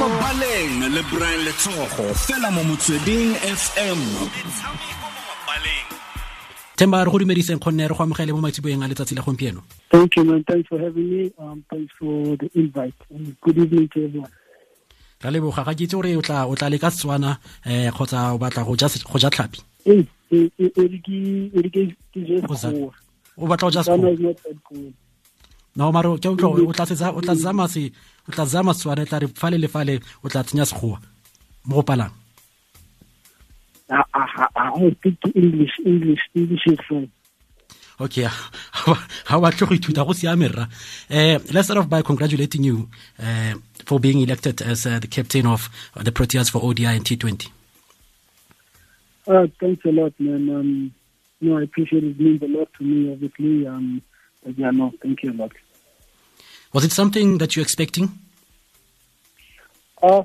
mabaleng le brian letsogo fela mo motsweding fm temba re go dumediseng kgonne re go amogele mo matsiboeng a letsatsi la gompieno Thank you, man. Thanks for having me. Um, thanks for the invite. And good evening to everyone. ra leboga ga ke itse gore o tla o tla leka setswana um kgotsa o batla go ja se- go ja tlhapi e- e- e e o batla go ja sekgowa is not that good. no maro ke utlwa o tla tsetsa- o tla zama se o tla zama setswana e tla re fale le fale o tla tsenya sekgowa mo go palang okay ga o batle go ithuta go siame rra um let's start off by congratulating you uh, for being elected as uh, the captain of the proteas for odi and t20 Uh, thanks a lot, man. Um, no, I appreciate it. It means a lot to me, obviously. Um, but yeah, no, thank you a lot. Was it something that you're expecting Uh,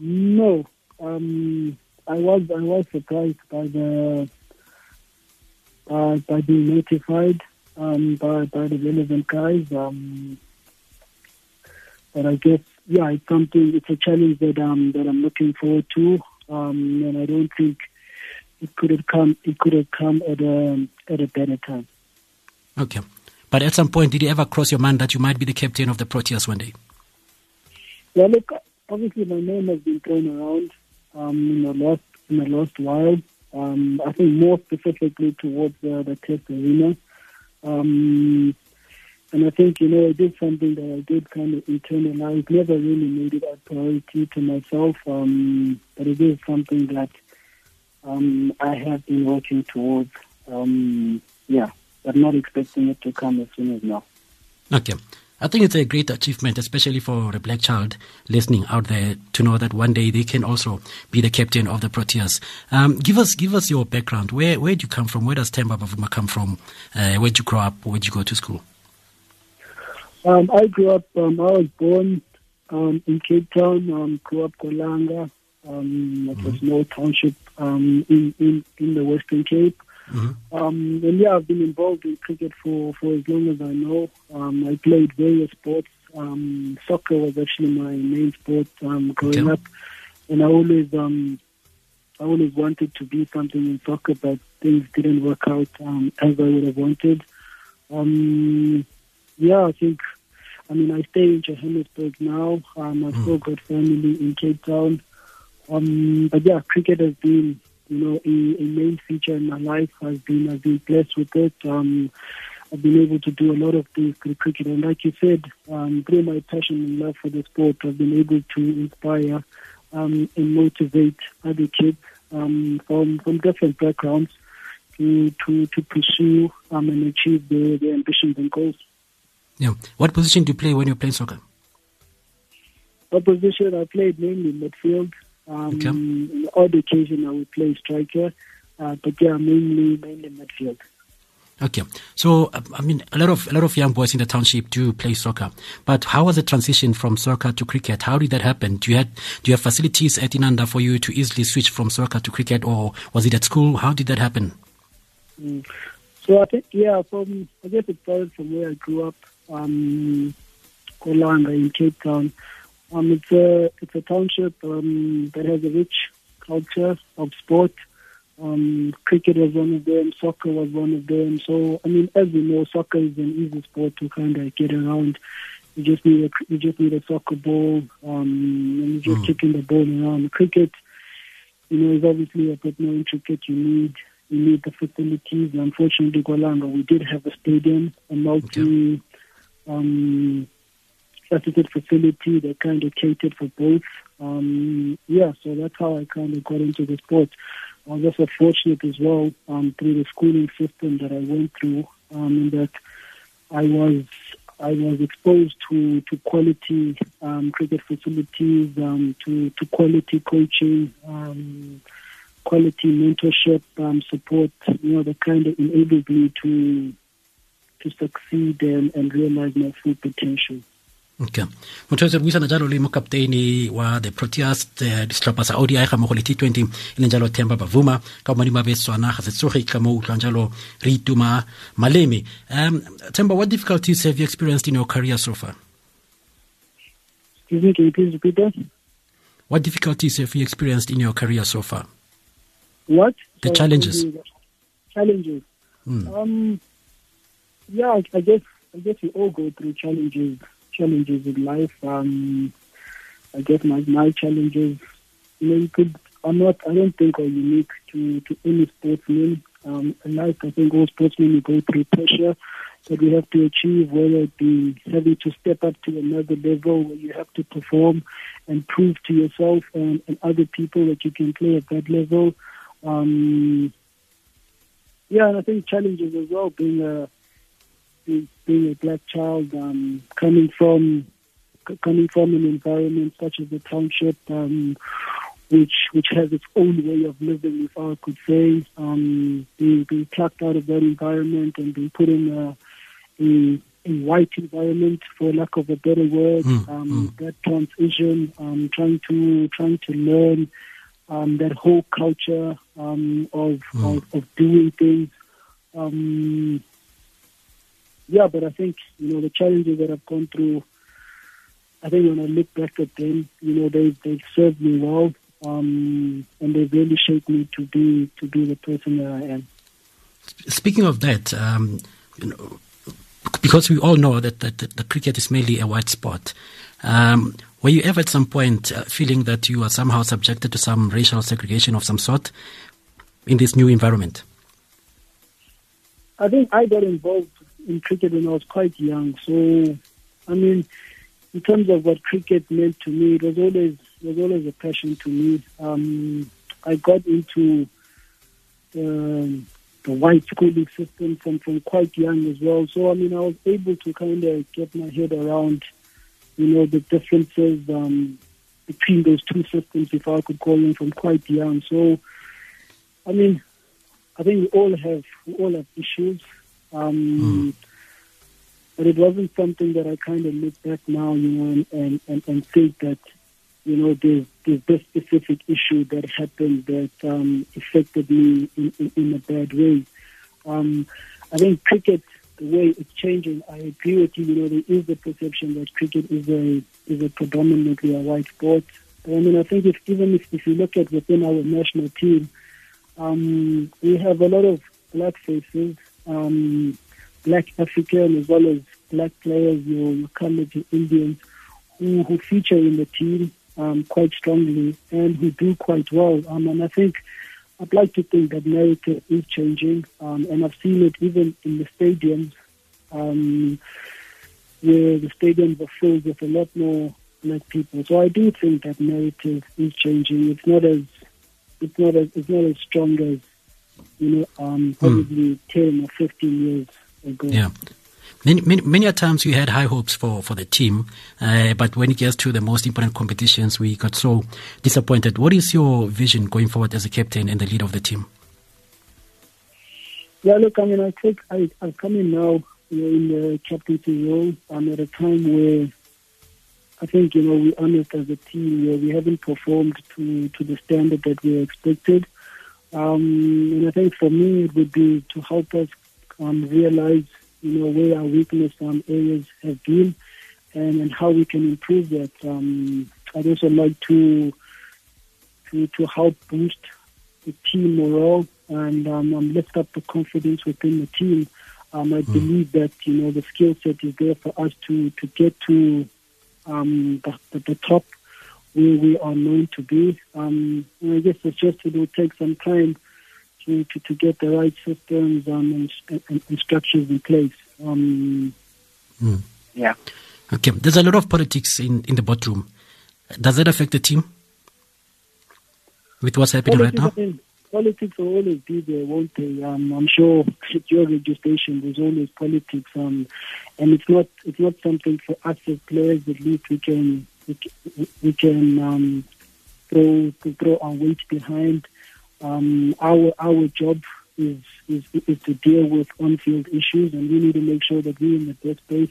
no. Um, I was I was surprised by the uh, by being notified um, by by the relevant guys. Um, but I guess yeah, it's something. It's a challenge that um that I'm looking forward to. Um, and I don't think it could have come. It could have come at a at a better time. okay but at some point did it ever cross your mind that you might be the captain of the proteas one day Yeah, look, obviously my name has been thrown around um, in the last in the last while. Um, I think more specifically towards uh, the test arena. Um, and I think, you know, it is something that I did kind of internalize. Never really made it a priority to myself, um, but it is something that um, I have been working towards. Um, yeah, but not expecting it to come as soon as now. Okay. I think it's a great achievement, especially for a black child listening out there to know that one day they can also be the captain of the Proteas. Um, give us, give us your background. Where, where do you come from? Where does Temba Bavuma come from? Uh, where did you grow up? Where did you go to school? Um, I grew up, um, I was born um, in Cape Town, um, grew up Kolanga, um, it's a small township um, in, in, in the Western Cape. Um, and yeah, I've been involved in cricket for, for as long as I know. Um, I played various sports. Um, soccer was actually my main sport um, growing Okay. up, and I always um, I always wanted to be something in soccer, but things didn't work out um, as I would have wanted. Um, yeah, I think. I mean, I stay in Johannesburg now. Um, I've still got family in Cape Town. Um, but yeah, cricket has been, you know, a, a main feature in my life. I've been, I've been blessed with it. Um, I've been able to do a lot of things through cricket, and like you said, um, through my passion and love for the sport, I've been able to inspire um, and motivate other kids um, from from different backgrounds to to to pursue um, and achieve their, their ambitions and goals. Yeah. What position do you play when you're playing soccer? Opposition, I played mainly midfield. Um, Okay. The odd occasion, I would play striker, uh, but yeah, mainly mainly midfield. Okay, so uh, I mean, a lot of a lot of young boys in the township do play soccer. But how was the transition from soccer to cricket? How did that happen? Do you had do you have facilities at Inanda for you to easily switch from soccer to cricket, or was it at school? How did that happen? Mm. So I think yeah, from I guess it started from where I grew up, um, Kolanga in Cape Town. Um, it's a it's a township um, that has a rich culture of sport. Um, cricket was one of them. Soccer was one of them. So I mean, as we know, soccer is an easy sport to kind of get around. You just need a you just need a soccer ball, um, and you're just kicking the ball around. Cricket, you know, is obviously a bit more intricate. You need you need the facilities. Unfortunately, Golanga, we did have a stadium, a multi um, faceted facility that kind of catered for both. Um, yeah, so that's how I kind of got into the sport. I was also fortunate as well um, through the schooling system that I went through, um, in that I was I was exposed to to quality um, cricket facilities, um, to to quality coaching, um, quality mentorship, um, support. You know, that kind of enabled me to to succeed and, and realize my full potential. Okay motho re buisana jalo le mokapteini wa the proteas disetlhopha sa odi ga mmogo le t20 e leng jalo temba bavuma ka bomadimo ba beswana ga se ka mo utlwang jalo re ituma maleme um temba what difficulties have you experienced in your career so far Excuse me, can you please repeat that? What difficulties have you experienced in your career so far? What? The challenges. Challenges. Mm. Um, yeah, I, guess I guess we all go through challenges challenges in life. Um, I guess my my challenges, you know, you could. I'm not. I don't think are unique to to any sportsman. Um, in life, I think all sportsmen go through pressure that we have to achieve, whether it be having to step up to another level where you have to perform and prove to yourself and, and other people that you can play at that level. Um, yeah, and I think challenges as well, being a being, being a black child, um, coming from coming from an environment such as the township, um, which which has its own way of living, if I could say, um, being being plucked out of that environment and being put in a, a, a white environment, for lack of a better word. Mm, um, mm. That transition, um, trying to trying to learn um, that whole culture um, of, mm. of, of doing things. Um, yeah, but I think you know the challenges that I've gone through. I think when I look back at them, you know they they've served me well, um, and they've really shaped me to be to be the person that I am. Speaking of that, um, you know, because we all know that, that, that, the cricket is mainly a white sport. Um, were you ever at some point uh, feeling that you are somehow subjected to some racial segregation of some sort in this new environment? I think I got involved in cricket when I was quite young. So, I mean, in terms of what cricket meant to me, it was always it was always a passion to me. Um, I got into the, the white schooling system from, from quite young as well. So, I mean, I was able to kind of get my head around you know, the differences um, between those two systems, if I could call them, from quite young. So, I mean, I think we all have we all have issues, um, mm. but it wasn't something that I kind of look back now, you know, and and, and, and think that you know there's there's this specific issue that happened that um, affected me in, in, in a bad way. Um, I think cricket the way it's changing, I agree with you. You know, there is the perception that cricket is a is a predominantly a white sport. But I mean, I think if even if, if you look at within our national team, um, we have a lot of black faces, um, black African as well as black players, your, your colored Indians, who, who feature in the team um, quite strongly and who do quite well. Um, and I think I'd like to think that narrative is changing, um, and I've seen it even in the stadiums, um, where the stadiums are filled with a lot more black people. So I do think that narrative is changing. It's not as it's not as it's not as strong as you know um, hmm. probably mm. ten or fifteen years ago. Yeah. Many, many, many times we had high hopes for, for the team, uh, but when it gets to the most important competitions, we got so disappointed. What is your vision going forward as a captain and the leader of the team? Yeah, look, I mean, I think I, I'm coming now you know, in the captaincy role. I'm at a time where I think, you know, we're honest as a team where we haven't performed to, to the standard that we expected. Um, and I think for me, it would be to help us um, realize you know, where our weakness um, areas have been and, and how we can improve that. Um, I'd also like to to to help boost the team morale and um, um, lift up the confidence within the team. Um, I mm. believe that you know the skill set is there for us to to get to um, the, the, the top where we are known to be. Um, I guess it's just it will take some time to, to, to get the right systems um, and, and, and, structures in place. Um, mm. Yeah. Okay. There's a lot of politics in, in the boardroom. Does that affect the team with what's happening politics, right now? I mean, politics will always be there, won't they? Um, I'm sure at your registration there's always politics, um, and it's not it's not something for us as players. At least we can we, we can um, throw throw our weight behind. Um, our our job is, is is to deal with on-field issues, and we need to make sure that we're in the best place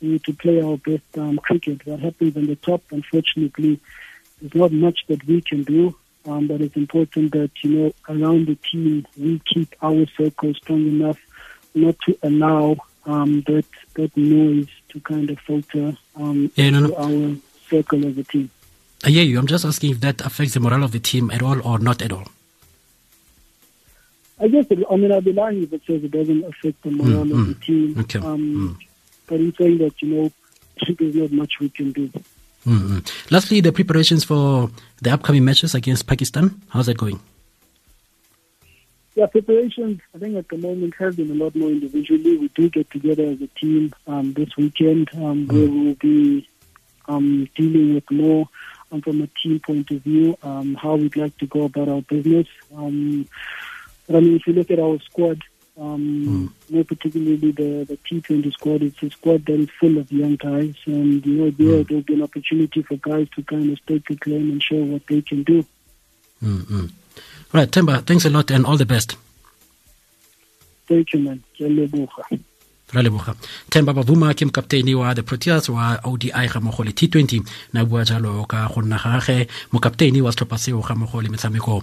to, to play our best um, cricket. What happens on the top, unfortunately, there's not much that we can do. Um, but it's important that you know around the team we keep our circle strong enough not to allow um, that that noise to kind of filter um, yeah, no, no. our circle as a team. I hear you. I'm just asking if that affects the morale of the team at all or not at all. I guess, it, I mean, I'd be lying if it says it doesn't affect the morale mm, of the team. Okay. Um, mm. But in saying that, you know, there's not much we can do. Mm-hmm. Lastly, the preparations for the upcoming matches against Pakistan. How's that going? Yeah, preparations, I think at the moment have been a lot more individually. We do get together as a team um, this weekend um, mm. where we'll be um, dealing with more um, from a team point of view, um, how we'd like to go about our business. Um, but I mean, if you look at our squad, um, mm. more particularly the, the T20 squad, it's a squad that is full of young guys. And, you know, there mm. will be an opportunity for guys to kind of stake a claim and show what they can do. Mm-hmm. Right, Temba, thanks a lot and all the best. Thank you, man. Ra leboga. Temba bavuma ke mokapteine wa the proteas wa odi ga mogo le t20 na bua jalo ka go nna gage mokapteine wa setlhopha seo ga mogo le metshameko